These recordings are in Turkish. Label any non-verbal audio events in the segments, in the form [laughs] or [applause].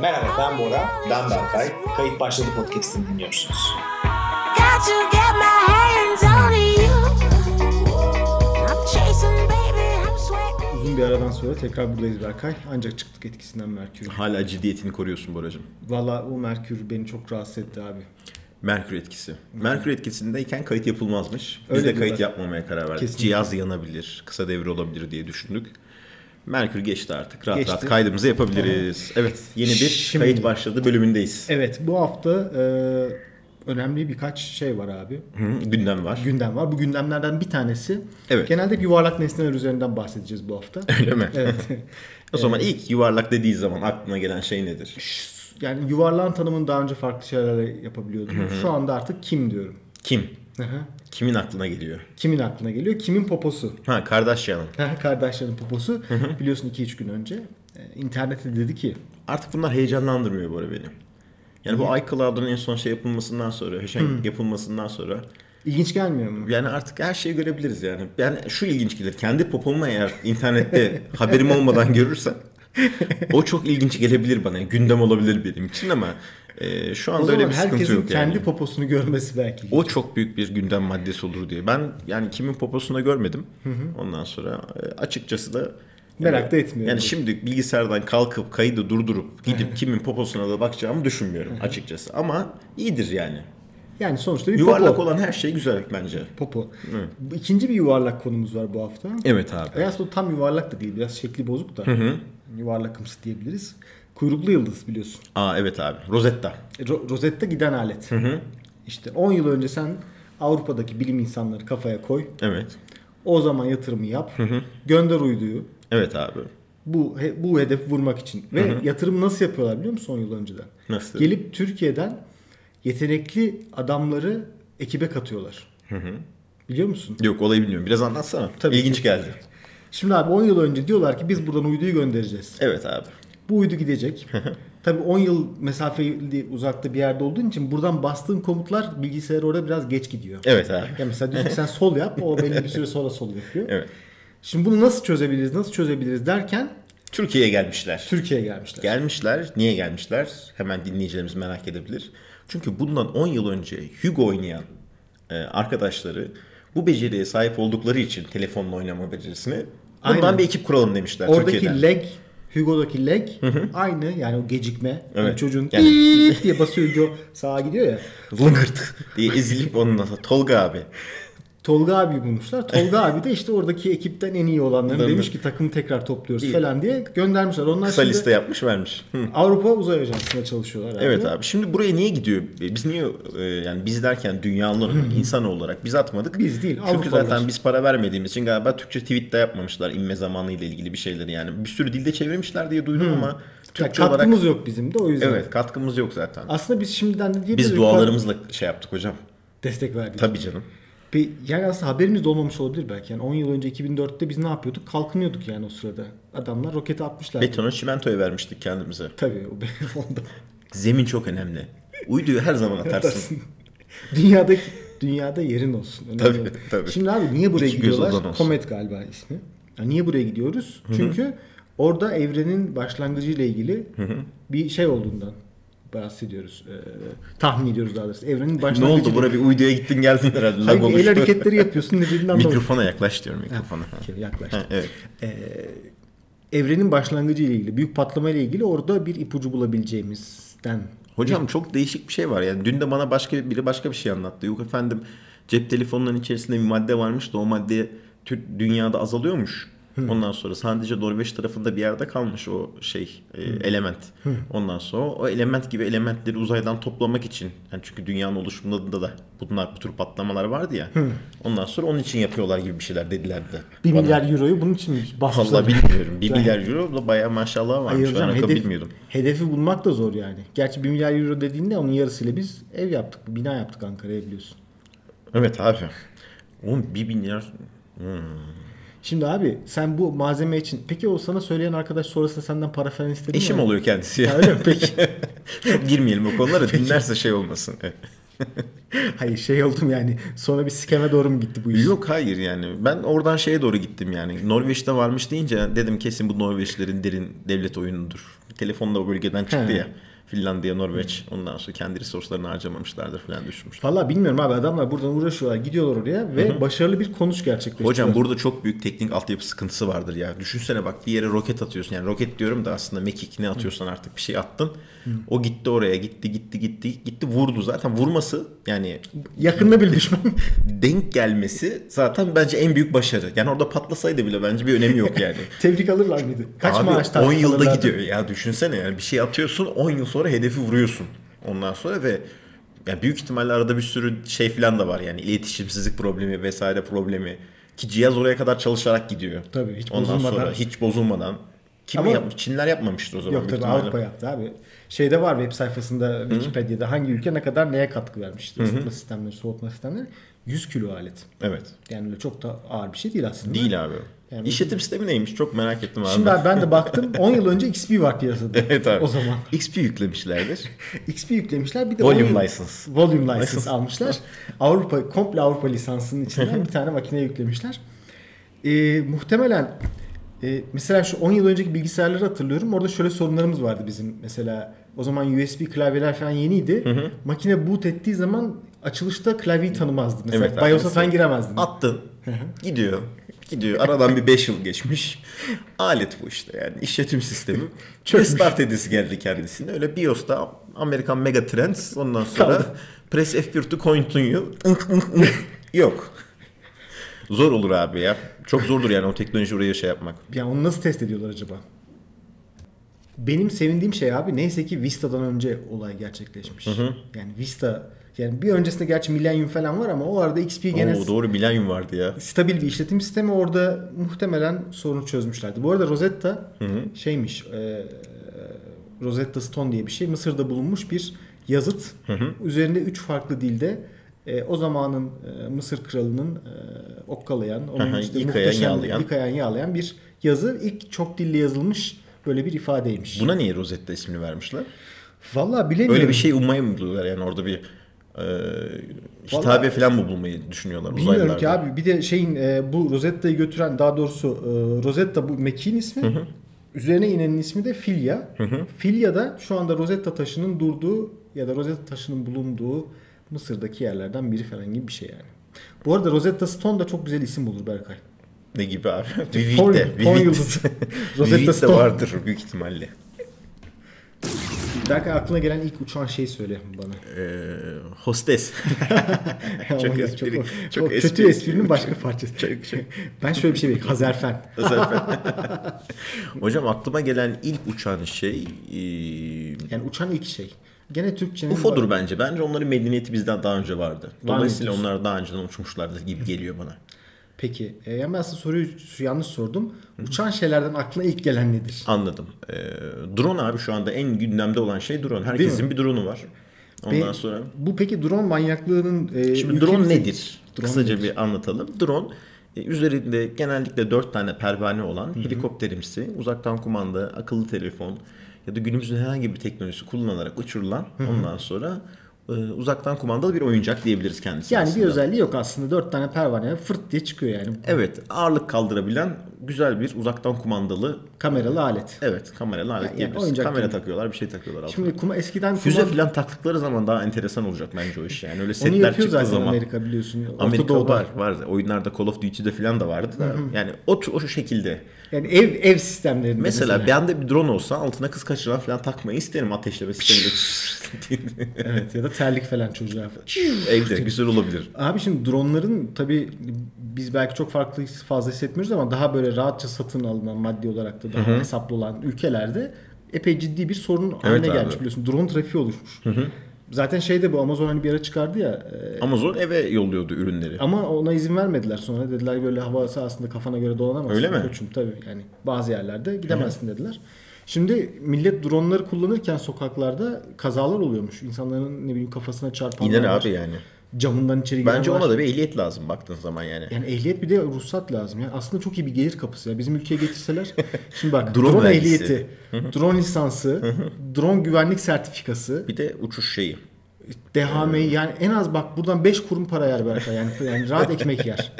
Merhaba ben Bora. Ben Berkay. Kayıt başladı podcast'ini dinliyorsunuz. Uzun bir aradan sonra tekrar buradayız Berkay. Ancak çıktık etkisinden Merkür. Hala ciddiyetini koruyorsun Boracığım. Valla o Merkür beni çok rahatsız etti abi. Merkür etkisi. Merkür etkisindeyken kayıt yapılmazmış. Biz Öyle de kayıt diyorlar. yapmamaya karar verdik. Kesinlikle. Cihaz yanabilir, kısa devre olabilir diye düşündük. Merkür geçti artık. Rahat Geçti. rahat kaydımızı yapabiliriz. Evet, yeni bir Şimdi- kayıt başladı bölümündeyiz. Evet bu hafta e, önemli birkaç şey var abi. Hı, gündem var. Gündem var. Bu gündemlerden bir tanesi. Evet. Genelde yuvarlak nesneler üzerinden bahsedeceğiz bu hafta. [laughs] Öyle mi? evet. [laughs] O zaman ilk yuvarlak dediği zaman aklına gelen şey nedir? Yani yuvarlağın tanımını daha önce farklı şeylerle yapabiliyordum. Şu anda artık kim diyorum. Kim? Hı hı. Kimin aklına geliyor? Kimin aklına geliyor? Kimin poposu? Ha, Kardashian'ın. Kardeşlerin poposu. Biliyorsun 2-3 gün önce. e, internette dedi ki Artık bunlar heyecanlandırmıyor arada beni. Yani bu iCloud'un en son şey yapılmasından sonra, hashing yapılmasından sonra ilginç gelmiyor mu? Yani artık her şeyi görebiliriz yani. Yani şu ilginç gelir. Kendi popomu eğer internette [laughs] haberim olmadan görürsem o çok ilginç gelebilir bana. Yani gündem olabilir benim için ama e, şu anda öyle bir sıkıntı herkesin yok kendi yani. poposunu görmesi belki. O çok büyük bir gündem maddesi olur diye. Ben yani kimin poposunu görmedim. Ondan sonra e, açıkçası da Merak da etmiyorum. Yani şimdi bilgisayardan kalkıp kaydı durdurup gidip kimin poposuna da bakacağımı düşünmüyorum açıkçası. Ama iyidir yani. Yani sonuçta bir Yuvarlak popo. olan her şey güzel bence. Popo. Bu İkinci bir yuvarlak konumuz var bu hafta. Evet abi. Aslında tam yuvarlak da değil. Biraz şekli bozuk da. Yuvarlakımsı diyebiliriz. Kuyruklu yıldız biliyorsun. Aa evet abi. Rosetta. Ro- Rosetta giden alet. İşte 10 yıl önce sen Avrupa'daki bilim insanları kafaya koy. Evet. O zaman yatırımı yap. Gönder uyduyu. Evet abi. Bu he- bu hedefi vurmak için. Ve yatırım nasıl yapıyorlar biliyor musun 10 yıl önceden? Nasıl? Gelip Türkiye'den yetenekli adamları ekibe katıyorlar. Biliyor musun? Yok olayı bilmiyorum. Biraz anlatsana. Tabii İlginç geldi. Şimdi abi 10 yıl önce diyorlar ki biz buradan uyduyu göndereceğiz. Evet abi. Bu uydu gidecek. [laughs] Tabii 10 yıl mesafeli uzakta bir yerde olduğun için buradan bastığın komutlar bilgisayar orada biraz geç gidiyor. Evet abi. Ya mesela diyorsun sen sol yap o belli bir süre sonra sol yapıyor. [laughs] Evet. Şimdi bunu nasıl çözebiliriz nasıl çözebiliriz derken Türkiye'ye gelmişler. Türkiye'ye gelmişler. Gelmişler. Niye gelmişler? Hemen dinleyicilerimiz merak edebilir. Çünkü bundan 10 yıl önce Hugo oynayan e, arkadaşları bu beceriye sahip oldukları için telefonla oynama becerisini bundan Aynen. bir ekip kuralım demişler Oradaki Türkiye'den. leg Hugo'daki leg aynı yani o gecikme. Yani Evet. çocuğun Yani- diye basıyor Hugo sağa gidiyor ya. Lıngırt diye ezilip ondan sonra Tolga abi. Tolga abi bulmuşlar. Tolga [laughs] abi de işte oradaki ekipten en iyi olanları Değil mi? demiş ki takımı tekrar topluyoruz İyi. falan diye göndermişler. Onlar Kısa şimdi liste yapmış vermiş. Hı. Avrupa Uzay Ajansı'na çalışıyorlar. abi. Evet abi. Şimdi buraya niye gidiyor? Biz niye e, yani biz derken dünya olarak, [laughs] insan olarak biz atmadık. Biz değil, Çünkü Avrupalılar. zaten biz para vermediğimiz için galiba Türkçe tweet de yapmamışlar inme zamanı ile ilgili bir şeyleri yani. Bir sürü dilde çevirmişler diye duydum ama Ya Türkçe olarak katkımız yok bizim de o yüzden. Evet, katkımız yok zaten. Aslında biz şimdiden de diyebiliriz. Biz dualarımızla şey yaptık hocam. destek verdik. Tabii canım. Bir- Yani aslında haberimiz de olmamış olabilir belki. Yani 10 yıl önce 2004'te biz ne yapıyorduk? Kalkınıyorduk yani o sırada. Adamlar roketi atmışlar. Betonu çimentoya vermiştik kendimize. Tabii o benim [laughs] onda. Zemin çok önemli. Uyduyu her zaman atarsın. Dünyadaki dünyada yerin olsun. Önemli Tabii, tabii. Şimdi abi niye buraya İki gidiyorlar? Comet galiba ismi. Ya niye buraya gidiyoruz? Çünkü orada evrenin başlangıcı ile ilgili bir şey olduğundan bahsediyoruz. Ee, tahmin ediyoruz daha doğrusu. Evrenin ne başlangıcı. oldu? Bura bir uyduya gittin geldin herhalde. Hayır, el oluştu. hareketleri yapıyorsun ne dediğini anlamadım. [laughs] Mikrofona yaklaş diyorum mikrofona. Okey, yaklaş. Ha, evet. Evrenin başlangıcı ile ilgili, büyük patlama ile ilgili orada bir ipucu bulabileceğimizden. Hocam çok değişik bir şey var yani. Dün de bana başka biri başka bir şey anlattı. Yok efendim cep telefonlarının içerisinde bir madde varmış da o madde dünyada azalıyormuş. Ondan sonra sadece Norveç tarafında bir yerde kalmış o şey e, element. Ondan sonra o element gibi elementleri uzaydan toplamak için. Yani çünkü dünyanın oluşumunda da bunlar bu tür patlamalar vardı ya. Ondan sonra onun için yapıyorlar gibi bir şeyler dediler de. 1 bana. milyar euroyu bunun için mi basmışlar? Vallahi bilmiyorum. 1 milyar euro da bayağı maşallah varmış. Hayır ben hocam, rakam hedef- bilmiyordum. Hedefi bulmak da zor yani. Gerçi 1 milyar euro dediğinde onun yarısıyla biz ev yaptık. Bina yaptık Ankara'ya biliyorsun. Evet abi. Oğlum 1 milyar Şimdi abi sen bu malzeme için peki o sana söyleyen arkadaş sonrasında senden para falan istedi mi? Eşim abi? oluyor kendisi ya. Öyle mi? Peki. [laughs] Çok girmeyelim o konulara dinlerse şey olmasın. [laughs] Hayır şey oldum yani sonra bir skeme doğru mu gitti bu iş? Yok hayır yani. Ben oradan şeye doğru gittim yani. Norveç'te varmış deyince dedim kesin bu Norveçlerin derin devlet oyunudur. Telefonda o bölgeden çıktı He. ya. Finlandiya, Norveç. Ondan sonra kendi resurslarını harcamamışlardır falan düşmüşler. Valla bilmiyorum abi adamlar buradan uğraşıyorlar gidiyorlar oraya ve başarılı bir konuş gerçekleştiriyorlar. Hocam burada çok büyük teknik altyapı sıkıntısı vardır ya. Düşünsene bak bir yere roket atıyorsun. Yani roket diyorum da aslında mekik ne atıyorsan artık bir şey attın. O gitti oraya gitti gitti gitti gitti vurdu zaten vurması yani Yakında bir düşman. [laughs] denk gelmesi zaten bence en büyük başarı. Yani orada patlasaydı bile bence bir önemi yok yani. [laughs] Tebrik alırlar mıydı? Kaç Abi maaş 10 yılda alırlardı? gidiyor ya düşünsene yani bir şey atıyorsun 10 yıl sonra hedefi vuruyorsun. Ondan sonra ve ya büyük ihtimalle arada bir sürü şey falan da var yani iletişimsizlik problemi vesaire problemi ki cihaz oraya kadar çalışarak gidiyor. Tabii, hiç Ondan bozulmadan. sonra hiç bozulmadan. Kim Ama- yapmış? Çinler yapmamıştır o zaman. Yok tabii. Avrupa yaptı abi. Şeyde var web sayfasında Wikipedia'da hangi ülke ne kadar neye katkı vermiştir. Isıtma sistemleri, soğutma sistemleri. 100 kilo alet. Evet. Yani öyle çok da ağır bir şey değil aslında. Değil abi. Yani- İşletim sistemi neymiş? Çok merak ettim abi. Şimdi ben, ben de baktım 10 yıl önce XP var piyasada. [laughs] evet abi. O zaman. XP yüklemişlerdir. [laughs] XP yüklemişler bir de Volume 10 yıl- license. Volume license License. almışlar. Avrupa komple Avrupa lisansının içinden bir tane makine yüklemişler. Ee, muhtemelen e, mesela şu 10 yıl önceki bilgisayarları hatırlıyorum. Orada şöyle sorunlarımız vardı bizim. Mesela o zaman USB klavyeler falan yeniydi. Makine boot ettiği zaman açılışta klavyeyi tanımazdı. Mesela Evet BIOS'a falan giremezdin. Attın. gidiyor. Gidiyor. Aradan bir 5 yıl geçmiş. Alet bu işte yani. işletim sistemi. [laughs] Restart edisi geldi kendisine. Öyle BIOS'ta Amerikan Megatrends. Ondan sonra Kaldı. Press F1 to continue. Yok. Zor olur abi ya. Çok zordur yani o teknoloji oraya şey yapmak. Ya onu nasıl test ediyorlar acaba? Benim sevindiğim şey abi neyse ki Vista'dan önce olay gerçekleşmiş. Yani Vista yani bir öncesinde gerçi Millennium falan var ama o arada XP gene Oo, doğru Millennium vardı ya. stabil bir işletim sistemi orada muhtemelen sorunu çözmüşlerdi. Bu arada Rosetta şeymiş e, Rosetta Stone diye bir şey Mısır'da bulunmuş bir yazıt. Üzerinde üç farklı dilde e, o zamanın e, Mısır kralının e, okkalayan, onun Aha, işte yıkayan, yağlayan. yıkayan, yağlayan bir yazı. İlk çok dilli yazılmış böyle bir ifadeymiş. Buna niye Rosetta ismini vermişler? Vallahi bilemiyorum. Öyle bir şey ummayı mı buluyorlar yani orada bir e, hitabe falan mı bulmayı düşünüyorlar Bilmiyorum uzaylılarda? ki abi bir de şeyin e, bu Rosetta'yı götüren daha doğrusu e, Rosetta bu mekiğin ismi. Üzerine inenin ismi de Filya. Filya da şu anda Rosetta taşının durduğu ya da Rosetta taşının bulunduğu Mısır'daki yerlerden biri falan gibi bir şey yani. Bu arada Rosetta Stone da çok güzel isim bulur Berkay. Ne gibi abi? [laughs] Porn Vivit. yıldızı. [laughs] Rosetta Stone. vardır büyük ihtimalle. Berkay aklına gelen ilk uçan şeyi söyle bana. Ee, hostes. [laughs] Çok çok, espri- o- çok o kötü espri- esprinin başka parçası. Çok- çok- ben şöyle bir şey bekliyorum. Hazerfen. [laughs] Hocam aklıma gelen ilk uçan şey e, Yani uçan ilk şey. Gene Türkçenin... UFO'dur bence. Bence onların medeniyeti bizden daha önce vardı. Dolayısıyla onlar daha önceden uçmuşlardı gibi geliyor bana. Peki. E, yani ben aslında soruyu yanlış sordum. Uçan şeylerden aklına ilk gelen nedir? Anladım. Ee, drone abi şu anda en gündemde olan şey drone. Herkesin bir drone'u var. Ondan Ve sonra Bu peki drone manyaklığının... E, Şimdi drone nedir? Drone Kısaca nedir? bir anlatalım. Drone e, üzerinde genellikle dört tane pervane olan helikopterimsi, uzaktan kumanda, akıllı telefon ya da günümüzün herhangi bir teknolojisi kullanılarak uçurulan ondan sonra e, uzaktan kumandalı bir oyuncak diyebiliriz kendisi Yani aslında. bir özelliği yok aslında. Dört tane pervane fırt diye çıkıyor yani. Evet ağırlık kaldırabilen güzel bir uzaktan kumandalı Kameralı alet. evet kameralı alet yani diyebiliriz. oyuncak Kamera gibi. takıyorlar bir şey takıyorlar altına. Şimdi kuma eskiden Füze kuma- falan taktıkları zaman daha enteresan olacak bence o iş yani. Öyle onu setler yapıyor çıktığı zaten zaman. Amerika biliyorsun. Orta Amerika Doğu'da. var var. Oyunlarda Call of Duty'de falan da vardı da. Yani o o şekilde. Yani ev ev sistemlerinde Mesela, bende bir drone olsa altına kız kaçıran falan takmayı isterim ateşleme sistemiyle. [laughs] Evet ya da terlik falan çocuğa. Evde güzel olabilir. Abi şimdi dronların tabi biz belki çok farklı fazla hissetmiyoruz ama daha böyle rahatça satın alınan maddi olarak da daha hesaplı olan ülkelerde epey ciddi bir sorun haline abi. gelmiş biliyorsun. Drone trafiği oluşmuş. Zaten şeyde bu Amazon hani bir ara çıkardı ya e, Amazon eve yolluyordu ürünleri. ama ona izin vermediler sonra dediler böyle hava sahasında kafana göre dolanamazsın. Öyle mi? Koçum tabii yani bazı yerlerde gidemezsin dediler. Şimdi millet dronları kullanırken sokaklarda kazalar oluyormuş. İnsanların ne bileyim kafasına çarpanlar İner abi yani. Camından içeri giren Bence var. ona da bir ehliyet lazım baktığın zaman yani. Yani ehliyet bir de ruhsat lazım. Yani aslında çok iyi bir gelir kapısı. Ya. Bizim ülkeye getirseler. [laughs] Şimdi bak Drone drone, vergisi. ehliyeti, drone lisansı, drone güvenlik sertifikası, Bir de uçuş şeyi. DHM'yi yani en az bak buradan 5 kurum para yer Berkay. Yani, yani rahat [laughs] ekmek yer.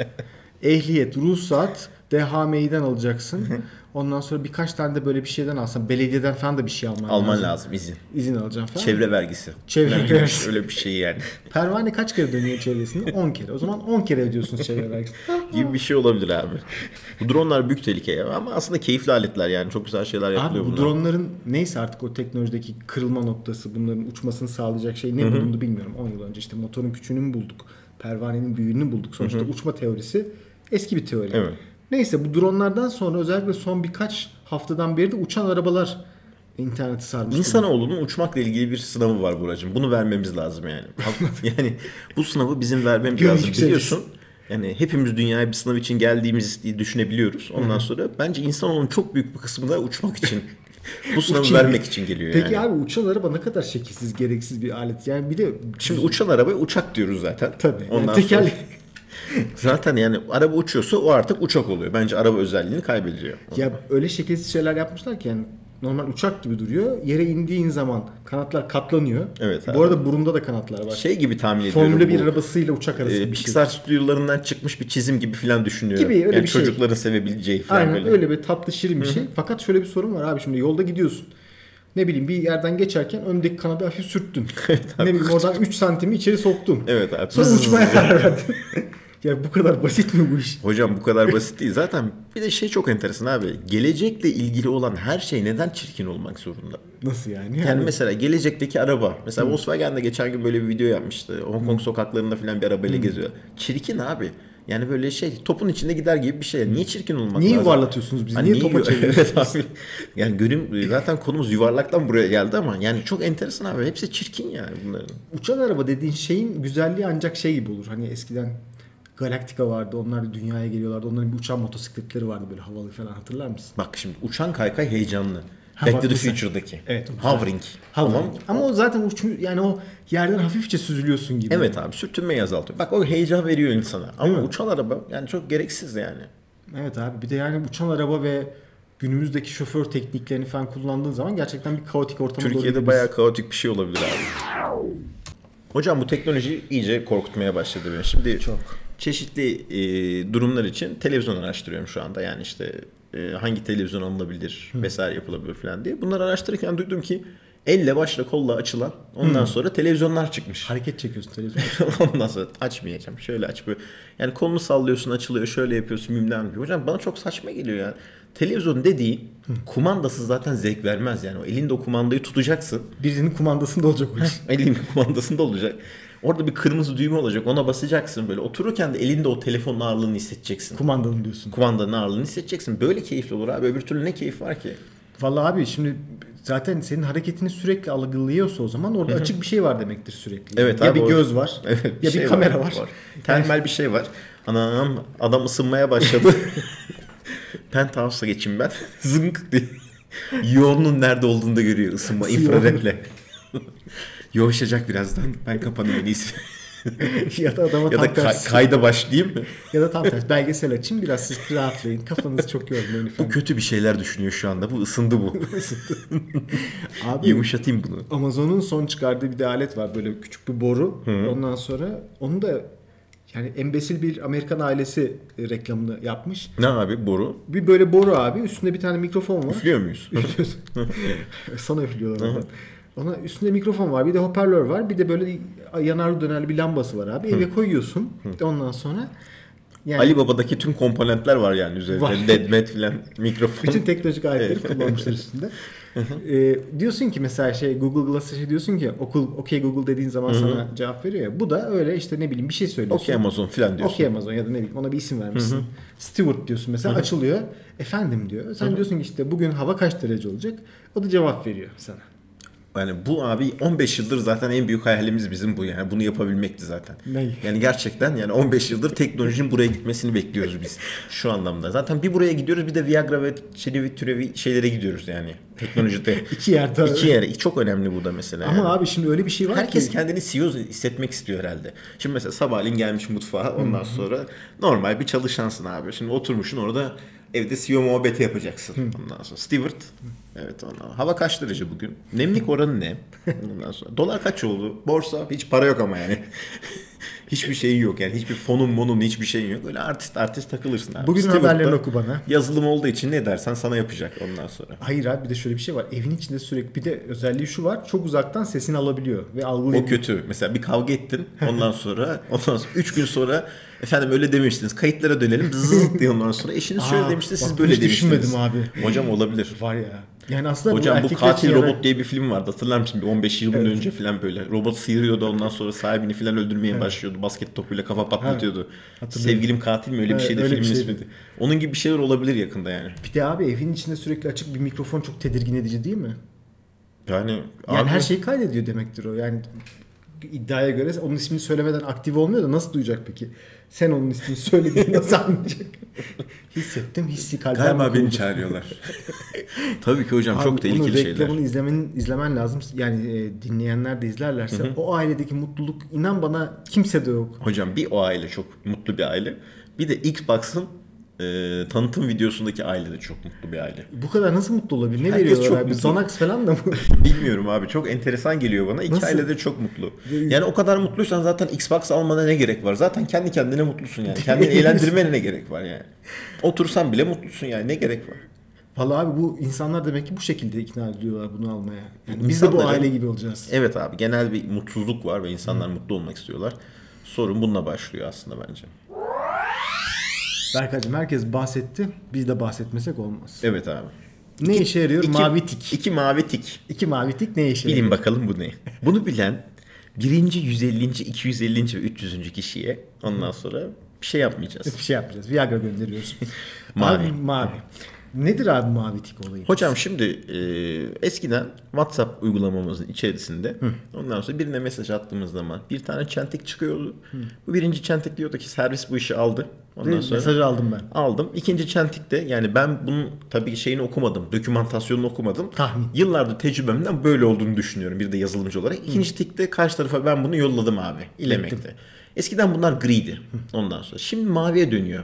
Ehliyet, ruhsat, DHM'den alacaksın. Ondan sonra birkaç tane de böyle bir şeyden alsan. Belediyeden falan da bir şey alman, Alman lazım. lazım izin. İzin alacaksın falan. Çevre vergisi. Çevre Öyle bir- vergisi. Öyle bir şey yani. [laughs] Pervane kaç kere dönüyor çevresinde? [laughs] 10 kere. O zaman 10 kere ödüyorsunuz çevre vergisi. [laughs] gibi bir şey olabilir abi. Bu dronlar büyük tehlike ya. Ama aslında keyifli aletler yani. Çok güzel şeyler Abi yapılıyor bu bunlar. dronların neyse artık o teknolojideki kırılma noktası bunların uçmasını sağlayacak şey ne bulundu bilmiyorum. 10 yıl önce işte motorun küçüğünü mü bulduk? Pervanenin büyüğünü bulduk? Sonuçta uçma teorisi eski bir teori. Evet. Neyse bu dronlardan sonra özellikle son birkaç haftadan beri de uçan arabalar interneti sarmış. İnsanoğlunun uçmakla ilgili bir sınavı var Buracığım. Bunu vermemiz lazım yani. [laughs] yani bu sınavı bizim vermemiz Göğe lazım. Biliyorsun yani hepimiz dünyaya bir sınav için geldiğimizi düşünebiliyoruz. Ondan sonra bence insanoğlunun çok büyük bir kısmı da uçmak için [laughs] bu sınavı Uçayım. vermek için geliyor Peki yani. abi uçan araba ne kadar şekilsiz, gereksiz bir alet. Yani bir de Şimdi uçan arabaya uçak diyoruz zaten. tabii. Yani Ondan tekerle- sonra zaten yani araba uçuyorsa o artık uçak oluyor. Bence araba özelliğini kaybediyor. Ya öyle şekilsiz şeyler yapmışlar ki yani normal uçak gibi duruyor. Yere indiğin zaman kanatlar katlanıyor. Evet abi. Bu arada burunda da kanatlar var. Şey gibi tahmin ediyorum. Formula 1 bu. arabasıyla uçak arası e, bir şey. Pixar stüdyolarından çıkmış bir çizim gibi falan düşünüyorum. Gibi, öyle yani bir şey. çocukların sevebileceği falan Aynen böyle. öyle bir tatlı şirin bir şey. Fakat şöyle bir sorun var abi şimdi yolda gidiyorsun. Ne bileyim bir yerden geçerken öndeki kanadı hafif sürttün. [laughs] ne bileyim oradan 3 santimi içeri soktun. Evet abi. Sonra uçmaya karar verdin. [laughs] ya bu kadar basit mi bu iş? Hocam bu kadar basit değil. Zaten bir de şey çok enteresan abi. Gelecekle ilgili olan her şey neden çirkin olmak zorunda? Nasıl yani? Yani mesela gelecekteki araba. Mesela Volkswagen de geçen gün böyle bir video yapmıştı. Hong Kong sokaklarında falan bir arabayla geziyor. Çirkin abi. Yani böyle şey topun içinde gider gibi bir şey. Niye çirkin olmak Niye lazım? yuvarlatıyorsunuz bizi? Hani niye topa yu- [laughs] çeviriyorsunuz? Evet. Yani görün zaten konumuz yuvarlaktan buraya geldi ama yani çok enteresan abi. Hepsi çirkin yani bunların. Uçan araba dediğin şeyin güzelliği ancak şey gibi olur. Hani eskiden Galactica vardı. Onlar dünyaya geliyorlardı. Onların bir uçan motosikletleri vardı böyle havalı falan hatırlar mısın? Bak şimdi uçan kaykay heyecanlı. Ha, Back to the. Future'daki. Evet. Hovering. Hava. Tamam. Ama o zaten uçmuş yani o yerden hafifçe süzülüyorsun gibi. Evet abi sürtünmeyi azaltıyor. Bak o heyecan veriyor insana. Ama uçan araba yani çok gereksiz yani. Evet abi bir de yani uçan araba ve günümüzdeki şoför tekniklerini falan kullandığın zaman gerçekten bir kaotik ortama doğru Türkiye'de gidiyoruz. bayağı kaotik bir şey olabilir abi. Hocam bu teknoloji iyice korkutmaya başladı beni. Şimdi Çok. Çeşitli e, durumlar için televizyon araştırıyorum şu anda. Yani işte e, hangi televizyon alınabilir vesaire yapılabilir falan diye. Bunları araştırırken duydum ki elle başla kolla açılan ondan sonra televizyonlar çıkmış. Hareket çekiyorsun televizyon. [laughs] Ondan sonra açmayacağım. Şöyle aç böyle. Yani kolunu sallıyorsun açılıyor. Şöyle yapıyorsun bilmem ne. Hocam bana çok saçma geliyor ya. Televizyon dediği kumandası zaten zevk vermez yani. O elinde o kumandayı tutacaksın. Birinin kumandasında olacak o iş. [laughs] Elin kumandasında olacak. Orada bir kırmızı düğme olacak. Ona basacaksın böyle. Otururken de elinde o telefonun ağırlığını hissedeceksin. Kumandanın diyorsun. Kumandanın ağırlığını hissedeceksin. Böyle keyifli olur abi. Öbür türlü ne keyif var ki? Vallahi abi şimdi zaten senin hareketini sürekli algılıyorsa o zaman orada açık bir şey var demektir sürekli. Evet ya abi, bir göz var. [laughs] Evet, ya bir şey kamera var. Termal bir şey var. Anam adam ısınmaya başladı. [laughs] [laughs] Penthouse'a geçeyim ben. Zınk diye. Yoğunluğun nerede olduğunu da görüyor ısınma infraredle. Yoğuşacak birazdan. Ben kapanayım en iyisi. [laughs] ya da adama [laughs] ya tam da tersi. kayda başlayayım mı? ya da tam tersi. Belgesel açın biraz siz rahatlayın. Kafanızı çok yormayın. Bu efendim. kötü bir şeyler düşünüyor şu anda. Bu ısındı bu. [laughs] Abi Yumuşatayım bunu. Amazon'un son çıkardığı bir de alet var böyle küçük bir boru. Ondan sonra onu da yani embesil bir Amerikan ailesi reklamını yapmış. Ne abi boru? Bir böyle boru abi üstünde bir tane mikrofon var. Üflüyor muyuz? Üflüyorsun. Sana üflüyorlar. Ona üstünde mikrofon var, bir de hoparlör var, bir de böyle yanarlı dönerli bir lambası var abi. Eve koyuyorsun. Ondan sonra yani Ali Baba'daki tüm komponentler var yani üzerinde. Var. Med filan, [laughs] mikrofon. bütün teknolojik aletleri kullanmışlar üstünde. [laughs] Ee, diyorsun ki mesela şey Google Glass'a şey diyorsun ki okul okey Google dediğin zaman sana cevap veriyor ya. Bu da öyle işte ne bileyim bir şey söylüyorsun. Okey Amazon filan diyorsun. Okey Amazon ya da ne bileyim ona bir isim vermişsin. Stewart diyorsun mesela açılıyor. Efendim diyor. Sen diyorsun ki işte bugün hava kaç derece olacak? O da cevap veriyor sana. Yani bu abi 15 yıldır zaten en büyük hayalimiz bizim bu yani bunu yapabilmekti zaten. Ne? Yani gerçekten yani 15 yıldır teknolojinin buraya gitmesini bekliyoruz biz şu anlamda. Zaten bir buraya gidiyoruz bir de Viagra ve çenevi türevi şeylere gidiyoruz yani teknolojide. [laughs] İki yerde. İki yere çok önemli burada mesela. Ama yani. abi şimdi öyle bir şey var Herkes ki. kendini CEO hissetmek istiyor herhalde. Şimdi mesela sabahleyin gelmiş mutfağa ondan sonra normal bir çalışansın abi. Şimdi oturmuşsun orada Evde CEO muhabbeti yapacaksın. Ondan sonra Stewart. Evet ondan. Hava kaç derece bugün? Nemlik oranı ne? [laughs] Ondan sonra dolar kaç oldu? Borsa hiç para yok ama yani. [laughs] hiçbir şeyin yok yani. Hiçbir fonun monun hiçbir şeyin yok. Öyle artist artist takılırsın abi. Bugün Stewart da haberlerini oku bana. Yazılım olduğu için ne dersen sana yapacak ondan sonra. Hayır abi bir de şöyle bir şey var. Evin içinde sürekli bir de özelliği şu var. Çok uzaktan sesini alabiliyor ve O algılayabiliyor. kötü. Mesela bir kavga ettin. Ondan sonra [laughs] ondan sonra 3 gün sonra efendim öyle demiştiniz. Kayıtlara dönelim. Zzzz diye ondan sonra eşiniz şöyle Aa, demişti. Siz bak böyle hiç demiştiniz. düşünmedim abi. Hocam olabilir. Var ya. Yani aslında Hocam bu erkekler katil yarar- robot diye bir film vardı. Hatırlar mısın? Bir 15-20 yıl önce falan böyle. Robot sıyırıyordu ondan sonra sahibini falan öldürmeye başlıyordu. Basket topuyla kafa patlatıyordu. Hatırlıyorum. Sevgilim katil mi öyle bir Evet, şeydi öyle bir filmin şeydi. ismiydi. Onun gibi bir şeyler olabilir yakında yani. Bir de abi evin içinde sürekli açık bir mikrofon çok tedirgin edici değil mi? Yani, Yani abi- her şeyi kaydediyor demektir o. Yani iddiaya göre onun ismini söylemeden aktif olmuyor da nasıl duyacak peki? Sen onun ismini söylediğini nasıl anlayacak? [laughs] Hissettim hissi kalbim Galiba beni çağırıyorlar. [laughs] Tabii ki hocam Abi çok tehlikeli şeyler. reklamını izlemen, izlemen lazım. Yani e, dinleyenler de izlerlerse o ailedeki mutluluk inan bana kimse de yok. Hocam bir o aile çok mutlu bir aile. Bir de Xbox'ın e, tanıtım videosundaki aile de çok mutlu bir aile. Bu kadar nasıl mutlu olabilir? Ne Herkes veriyorlar çok abi? mutlu. Xanax falan da mı? [laughs] Bilmiyorum abi çok enteresan geliyor bana. İki Nasıl? aile de çok mutlu. Yani o kadar mutluysan zaten Xbox almana ne gerek var? Zaten kendi kendine mutlusun yani. Kendini eğlendirmene ne gerek var yani? Otursan bile mutlusun yani ne gerek var? Vallahi abi bu insanlar demek ki bu şekilde ikna ediyorlar bunu almaya. Yani biz de bu aile gibi olacağız. Evet abi genel bir mutsuzluk var ve insanlar mutlu olmak istiyorlar. Sorun bununla başlıyor aslında bence. Berkacığım herkes bahsetti. Biz de bahsetmesek olmaz. Evet abi. Ne işe yarıyor? İki- mavi tik. İki mavi tik. İki mavi tik ne işe Bilin yarıyor? bakalım bu ne? Bunu bilen birinci, 150. 250. ve 300. kişiye ondan sonra bir şey yapmayacağız. Bir şey yapacağız. Viagra gönderiyoruz. [laughs] Mavi. Abi, mavi. Nedir abi mavi tik olayı? Hocam şimdi e, eskiden WhatsApp uygulamamızın içerisinde ondan sonra birine mesaj attığımız zaman bir tane çentik çıkıyordu. Bu birinci çentik diyordu ki servis bu işi aldı. Ondan Değil sonra Mesajı aldım ben. aldım. İkinci çentikte yani ben bunun tabii şeyini okumadım. Dokümantasyonunu okumadım. Tahmin. Yıllardır tecrübemden böyle olduğunu düşünüyorum bir de yazılımcı olarak. İkinci tikte karşı tarafa ben bunu yolladım abi. İlemekte. Eskiden bunlar griydi. Ondan sonra. Şimdi maviye dönüyor.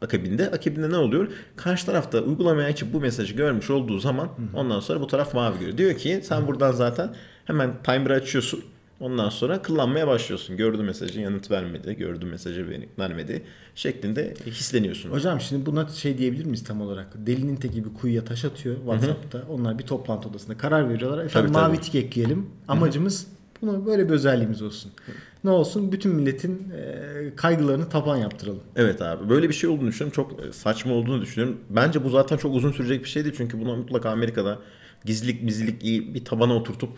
Akabinde. Akabinde ne oluyor? Karşı tarafta uygulamaya açıp bu mesajı görmüş olduğu zaman ondan sonra bu taraf mavi görüyor. Diyor ki sen buradan zaten hemen timer'ı açıyorsun. Ondan sonra kullanmaya başlıyorsun. Gördü mesajı yanıt vermedi. Gördü mesajı beni vermedi. Şeklinde hisleniyorsun. Hocam şimdi buna şey diyebilir miyiz tam olarak? Delinin teki bir kuyuya taş atıyor WhatsApp'ta. Onlar bir toplantı odasında karar veriyorlar. Efendim Tabii, mavi tabii. tik ekleyelim. Amacımız bunu böyle bir özelliğimiz olsun. Ne olsun? Bütün milletin e, kaygılarını taban yaptıralım. Evet abi böyle bir şey olduğunu düşünüyorum. Çok e, saçma olduğunu düşünüyorum. Bence bu zaten çok uzun sürecek bir şeydi. Çünkü buna mutlaka Amerika'da gizlilik bizlilik iyi bir tabana oturtup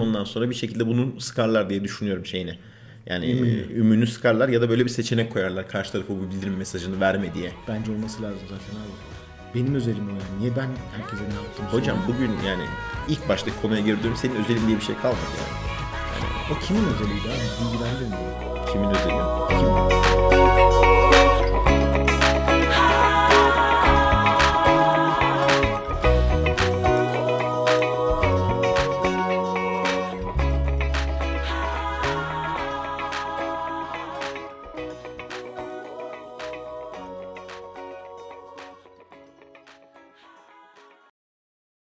ondan sonra bir şekilde bunu sıkarlar diye düşünüyorum şeyini. Yani e, ümünü sıkarlar ya da böyle bir seçenek koyarlar karşı tarafa bu bildirim mesajını verme diye. Bence olması lazım zaten abi. Benim özelim o yani. Niye ben herkese ne yaptım? Hocam bugün yani ilk baştaki konuya geri dönüyorum. Senin özelin diye bir şey kalmadı yani. O kimin özeliydi abi? Bilgilendirmiyor. Kimin özeli? Kim?